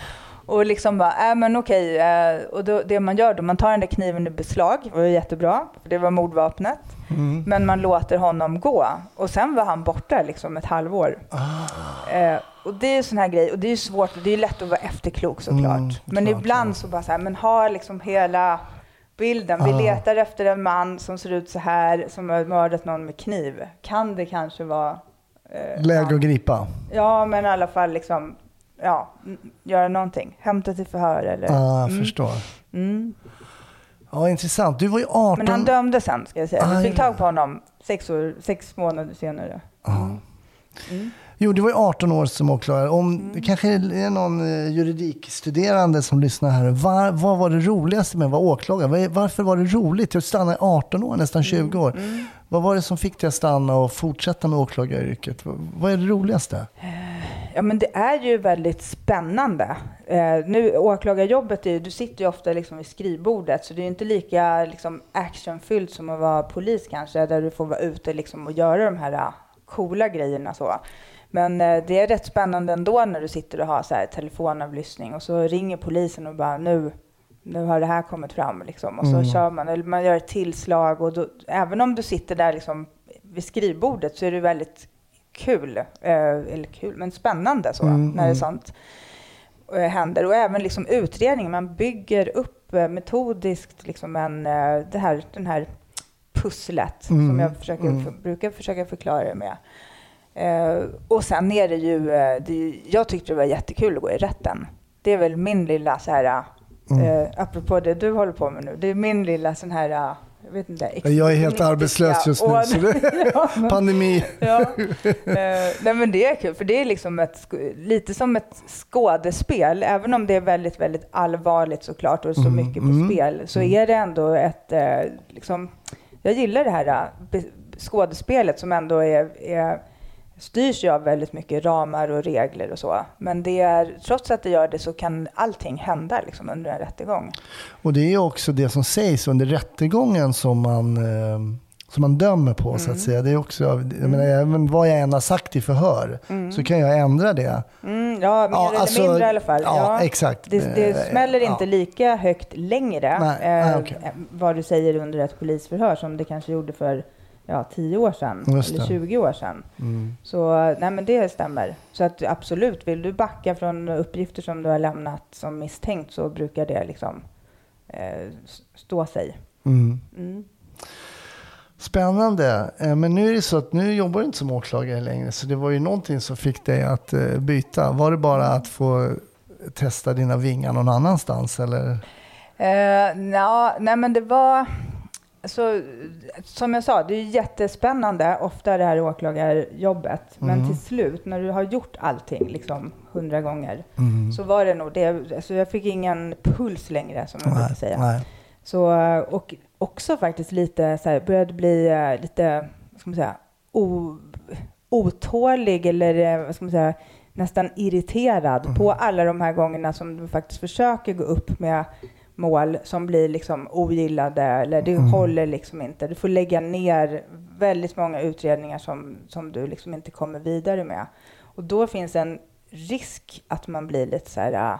och liksom bara, äh, men okej. Och då, det man gör då, man tar den där kniven i beslag. Det var jättebra, för det var mordvapnet. Mm. Men man låter honom gå. Och sen var han borta liksom ett halvår. Ah. Och det är sån här grej, och det är svårt, det är lätt att vara efterklok såklart. Mm, men klart, ibland ja. så bara så här, men ha liksom hela bilden. Vi Ah. letar efter en man som ser ut så här, som har mördat någon med kniv. Kan det kanske vara... eh, Läge att gripa. Ja, men i alla fall liksom ja, göra någonting. Hämta till förhör eller... Ja, jag Mm. förstår. Mm. Ja, intressant. Du var ju 18. Men han dömdes sen, ska jag säga. Ah, Vi fick ja. tag på honom sex, år, sex månader senare. Ja. Mm. Jo, du var ju 18 år som åklagare. Om Mm. kanske är någon eh, juridikstuderande som lyssnar här. Var, vad var det roligaste med att vara åklagare? Var- Varför var det roligt att stanna i 18 år, nästan 20 år? Mm. Vad var det som fick dig att stanna och fortsätta med åklagaryrket? Vad- är det roligaste? Ja, men det är ju väldigt spännande. Eh, nu, åklagarjobbet, är, du sitter ju ofta liksom vid skrivbordet, så det är inte lika liksom, actionfyllt som att vara polis kanske, där du får vara ute liksom, och göra de här eh, coola grejerna. Så. Men eh, det är rätt spännande ändå när du sitter och har så här, telefonavlyssning och så ringer polisen och bara nu, nu har det här kommit fram. Liksom. Och så Mm. kör man, eller man gör ett tillslag och då, även om du sitter där liksom, vid skrivbordet så är det väldigt kul, eh, eller kul, men spännande så, Mm, när mm. det sånt eh, händer. Och även liksom utredningen, man bygger upp eh, metodiskt liksom en, eh, det här, den här pusslet som Mm, jag försöker, mm. för, brukar försöka förklara det med. Eh, och sen är det ju, eh, det, ju- jag tyckte det var jättekul att gå i rätten. Det är väl min lilla så här, Mm. eh, apropå det du håller på med nu, det är min lilla sån här, eh, jag vet inte. Jag är helt arbetslös just nu. Så det, [laughs] Ja, men- pandemi. Ja. Eh, nej men det är kul, för det är liksom ett, lite som ett skådespel. Även om det är väldigt, väldigt allvarligt såklart och så Mm, mycket på mm, spel, så är det ändå ett, eh, liksom, jag gillar det här skådespelet som ändå är, är styrs ju av väldigt mycket ramar och regler och så. Men det är, trots att det gör det så kan allting hända liksom under en rättegång. Och det är också det som sägs under rättegången som man, eh, som man dömer på så Mm. att säga. Det är också, jag menar, även vad jag än har sagt i förhör så kan jag ändra det. Mm, ja, mer Ja, eller alltså, mindre i alla fall. ja, exakt. Det, det Eh, smäller ja. inte lika högt längre, Nej, eh, nej, okej. vad du säger under ett polisförhör, som det kanske gjorde för ja, 10 år sedan, Just eller det. 20 år sedan. Mm. Så nej, men det stämmer. Så att absolut, vill du backa från uppgifter som du har lämnat som misstänkt så brukar det liksom eh, stå sig. Mm. Mm. Spännande. Eh, Men nu är det så att nu jobbar du inte som åklagare längre. Så det var ju någonting som fick dig att eh, byta. Var det bara att få testa dina vingar någon annanstans? Eller? Eh, nja, nej men det var... Alltså, som jag sa, det är jättespännande ofta det här åklagarjobbet. Men Mm. till slut, när du har gjort allting liksom hundra gånger, Mm. så var det nog det. Alltså, jag fick ingen puls längre, som man brukar säga. nej. Så, och också faktiskt lite så här, började bli eh, lite, vad ska man säga, o, otålig eller eh, vad ska man säga, nästan irriterad på alla de här gångerna som du faktiskt försöker gå upp med mål som blir liksom ogillade eller det håller liksom inte. Du får lägga ner väldigt många utredningar som, som du liksom inte kommer vidare med. Och då finns en risk att man blir lite så här äh,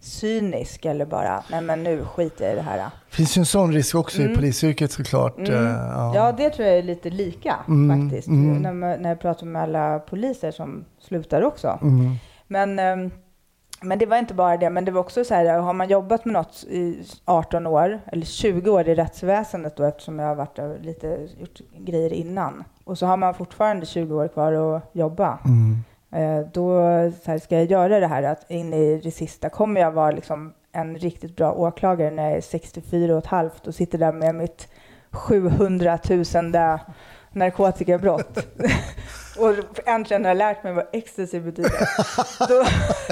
cynisk eller bara, nej men nu skiter jag i det här. Det finns ju en sån risk också i Mm. polisyrket såklart. Mm. Eh, Ja, det tror jag är lite lika Mm, faktiskt. mm. När, man, när jag pratar med alla poliser som slutar också. Mm. Men, ehm, men det var inte bara det, men det var också så här, har man jobbat med något i 18 år, eller 20 år i rättsväsendet då, eftersom jag har varit lite gjort grejer innan, och så har man fortfarande 20 år kvar att jobba, Mm. eh, då så här, ska jag göra det här att in i det sista, kommer jag vara liksom en riktigt bra åklagare när jag är 64 och ett halvt och sitter där med mitt 700 000 narkotikabrott. [laughs] och äntligen har jag lärt mig vad ecstasy betyder. [laughs] då,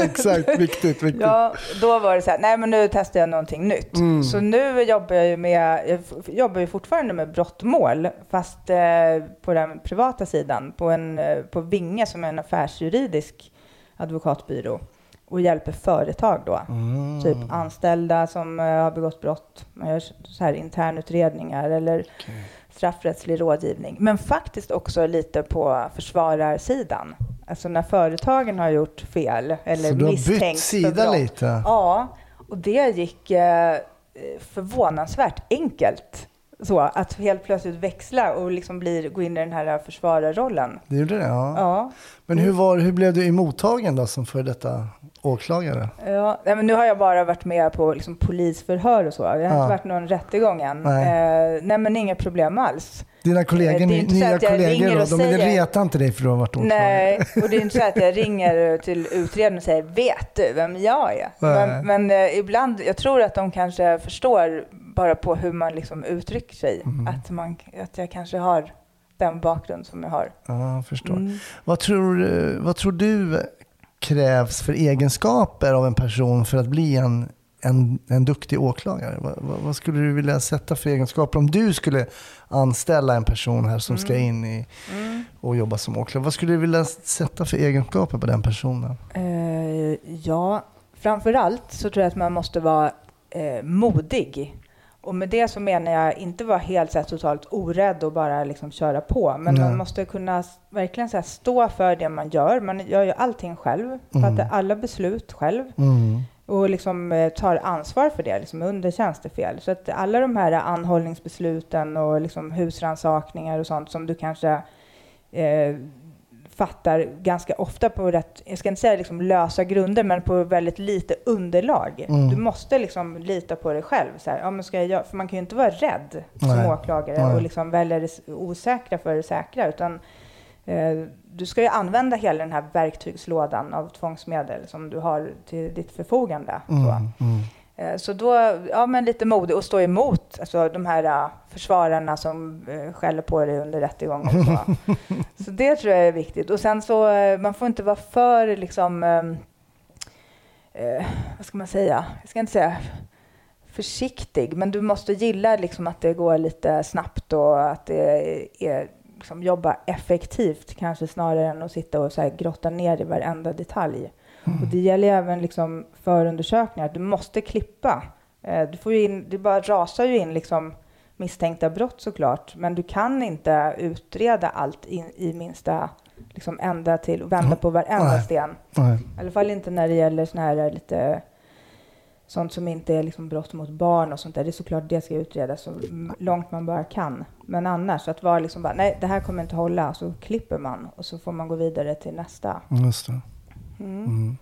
Exakt, viktigt. viktigt. ja, då var det så här, nej men nu testar jag någonting nytt. Mm. Så nu jobbar jag ju med, jag jobbar ju fortfarande med brottmål, fast eh, på den privata sidan, på, en, eh, på Vinge som är en affärsjuridisk advokatbyrå och hjälper företag då. Mm. Typ anställda som eh, har begått brott, man gör så här internutredningar eller straffrättslig rådgivning. Men faktiskt också lite på försvararsidan. Alltså när företagen har gjort fel eller Så du har bytt sida lite? Ja, och det gick eh, förvånansvärt enkelt. Så att helt plötsligt växla och liksom bli, gå in i den här försvararrollen. Det gjorde det? Ja. Ja, Men hur, var, hur blev du emottagen då som för detta åklagare? Ja, men nu har jag bara varit med på liksom, polisförhör och så. Jag har Ja. inte varit någon rättegång än. Nej. Eh, nej, men inga problem alls. Dina kollegor, Eh, nya jag kollegor, då, de säger- retar inte dig för att du har varit åklagare? Nej, [laughs] och det är inte så att jag ringer till utredaren och säger vet du vem jag är? Nej. Men, men eh, ibland, jag tror att de kanske förstår bara på hur man liksom uttrycker sig, Mm. att, man, att jag kanske har den bakgrund som jag har. Ja, jag förstår. Mm. Vad, tror, eh, vad tror du krävs för egenskaper av en person för att bli en, en, en duktig åklagare? Vad, vad, skulle du vilja sätta för egenskaper om du skulle anställa en person här som ska in i, Mm. och jobba som åklagare? Vad skulle du vilja sätta för egenskaper på den personen? Eh, ja, framför allt så tror jag att man måste vara eh, modig. Och med det så menar jag inte vara helt så här, totalt orädd och bara liksom köra på. Men Nej. man måste kunna verkligen så här, stå för det man gör. Man gör ju allting själv, fattar alla beslut själv Mm. och liksom eh, tar ansvar för det liksom under tjänstefel. Så att alla de här anhållningsbesluten och liksom husrannsakningar och sånt som du kanske eh, fattar ganska ofta på rätt, jag ska inte säga liksom lösa grunder, men på väldigt lite underlag. Mm. Du måste liksom lita på dig själv. Så här, ja, men ska jag för man kan ju inte vara rädd som Nej. åklagare Nej. och liksom välja det osäkra för det säkra, utan eh, du ska ju använda hela den här verktygslådan av tvångsmedel som du har till ditt förfogande. Så. Mm. Eh, Så då, ja men lite modig och stå emot alltså, de här uh, försvararna som uh, skäller på dig under rättegången. Så. [laughs] så det tror jag är viktigt. Och sen så, eh, man får inte vara för liksom, ehm, eh, vad ska man säga, jag ska inte säga försiktig, men du måste gilla liksom att det går lite snabbt och att det är liksom, jobba effektivt kanske snarare än att sitta och så här, grotta ner i varenda detalj. Och det gäller ju även liksom förundersökningar. Du måste klippa. Eh, Du får in, det bara rasar ju in liksom misstänkta brott såklart. Men du kan inte utreda allt in, i minsta liksom ända till och vända på varenda Nej. sten. Nej. I alla fall inte när det gäller såna här lite sånt som inte är liksom brott mot barn och sånt där. Det är såklart det ska utredas så långt man bara kan. Men annars, att vara liksom bara, nej det här kommer inte hålla, så klipper man och så får man gå vidare till nästa. Just det. Mm.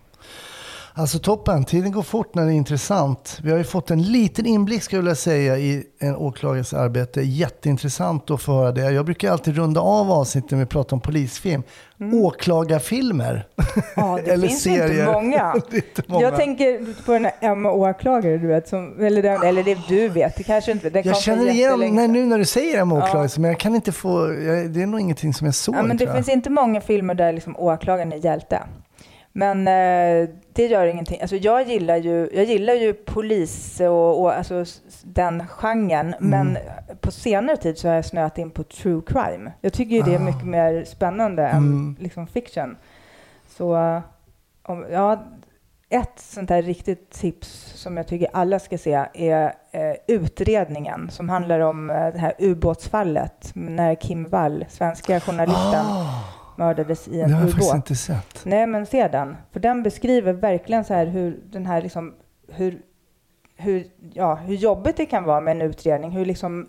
Alltså toppen, tiden går fort när det är intressant. Vi har ju fått en liten inblick skulle jag vilja säga i en åklagares arbete. Jätteintressant att få höra det. Jag brukar alltid runda av avsnitten när vi pratar om polisfilm. Åklagarfilmer. Ja, det [laughs] Eller finns serier. [laughs] inte många. Inte många. Jag tänker på den här Emma Åklagare, du vet, som, eller, den, eller det du vet, det kanske inte den Jag känner igen, sedan. nu när du säger en åklagare, men jag kan inte få, jag, det är nog ingenting som jag såg. Ja, men det jag. finns inte många filmer där liksom åklagaren är hjälte. Men eh, det gör ingenting. Alltså, jag, gillar ju, jag gillar ju polis och, och alltså, den genren, Mm. men på senare tid så har jag snöat in på true crime. Jag tycker ju det är Ah. mycket mer spännande Mm. än liksom, fiction. Så om, ja, ett sånt här riktigt tips som jag tycker alla ska se är eh, utredningen som handlar om eh, det här ubåtsfallet när Kim Wall, svenska journalisten, Ah, mördades i det en har jag faktiskt ubåt. inte sett. Nej, men se den. För den beskriver verkligen så här hur den här liksom, hur, hur, ja, hur jobbigt det kan vara med en utredning, hur liksom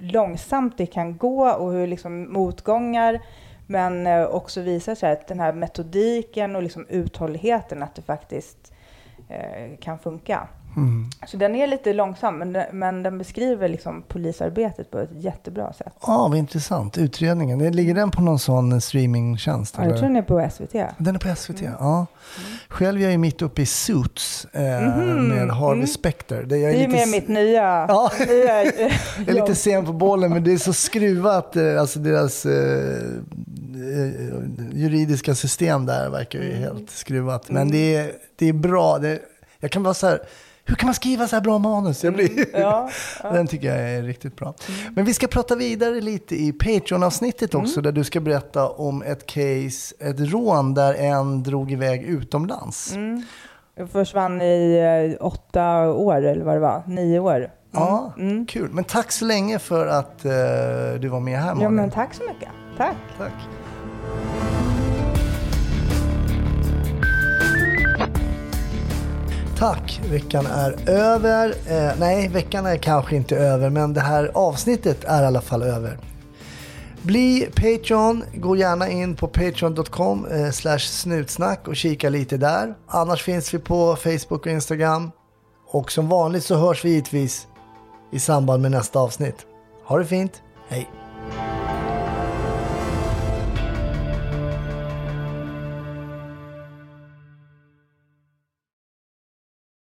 långsamt det kan gå och hur liksom motgångar, men eh, också visar sig att den här metodiken och liksom uthålligheten, att det faktiskt eh, kan funka. Mm. Så den är lite långsam, men, men den beskriver liksom polisarbetet på ett jättebra sätt. Ja, vad intressant. Utredningen, ligger den på någon sån streamingtjänst? Ja, jag tror den är på SVT. Den är på SVT, ja. Själv är jag ju mitt uppe i Suits eh, Mhm, med Harvey mm. Specter. Det, är ju lite, mer mitt nya, Ja. [laughs] nya [laughs] jag är lite sen på bollen, men det är så skruvat. eh, Alltså deras eh, eh, juridiska system där verkar ju helt skruvat. Men det, är, det är bra. Det, jag kan vara så här, hur kan man skriva så här bra manus? Jag blir, [laughs] Ja, Den tycker jag är riktigt bra. Men vi ska prata vidare lite i Patreon-avsnittet också, där du ska berätta om ett case, ett rån där en drog iväg utomlands. Jag försvann i eh, åtta år, eller vad det var, nio år. Ja, Mm. kul. Men tack så länge för att eh, du var med här Malin. Ja, men tack så mycket. Tack. tack. Tack, veckan är över. Eh, nej, veckan är kanske inte över, men det här avsnittet är i alla fall över. Bli Patreon, gå gärna in på patreon.com eh, slash snutsnack och kika lite där. Annars finns vi på Facebook och Instagram. Och som vanligt så hörs vi givetvis i samband med nästa avsnitt. Ha det fint, hej!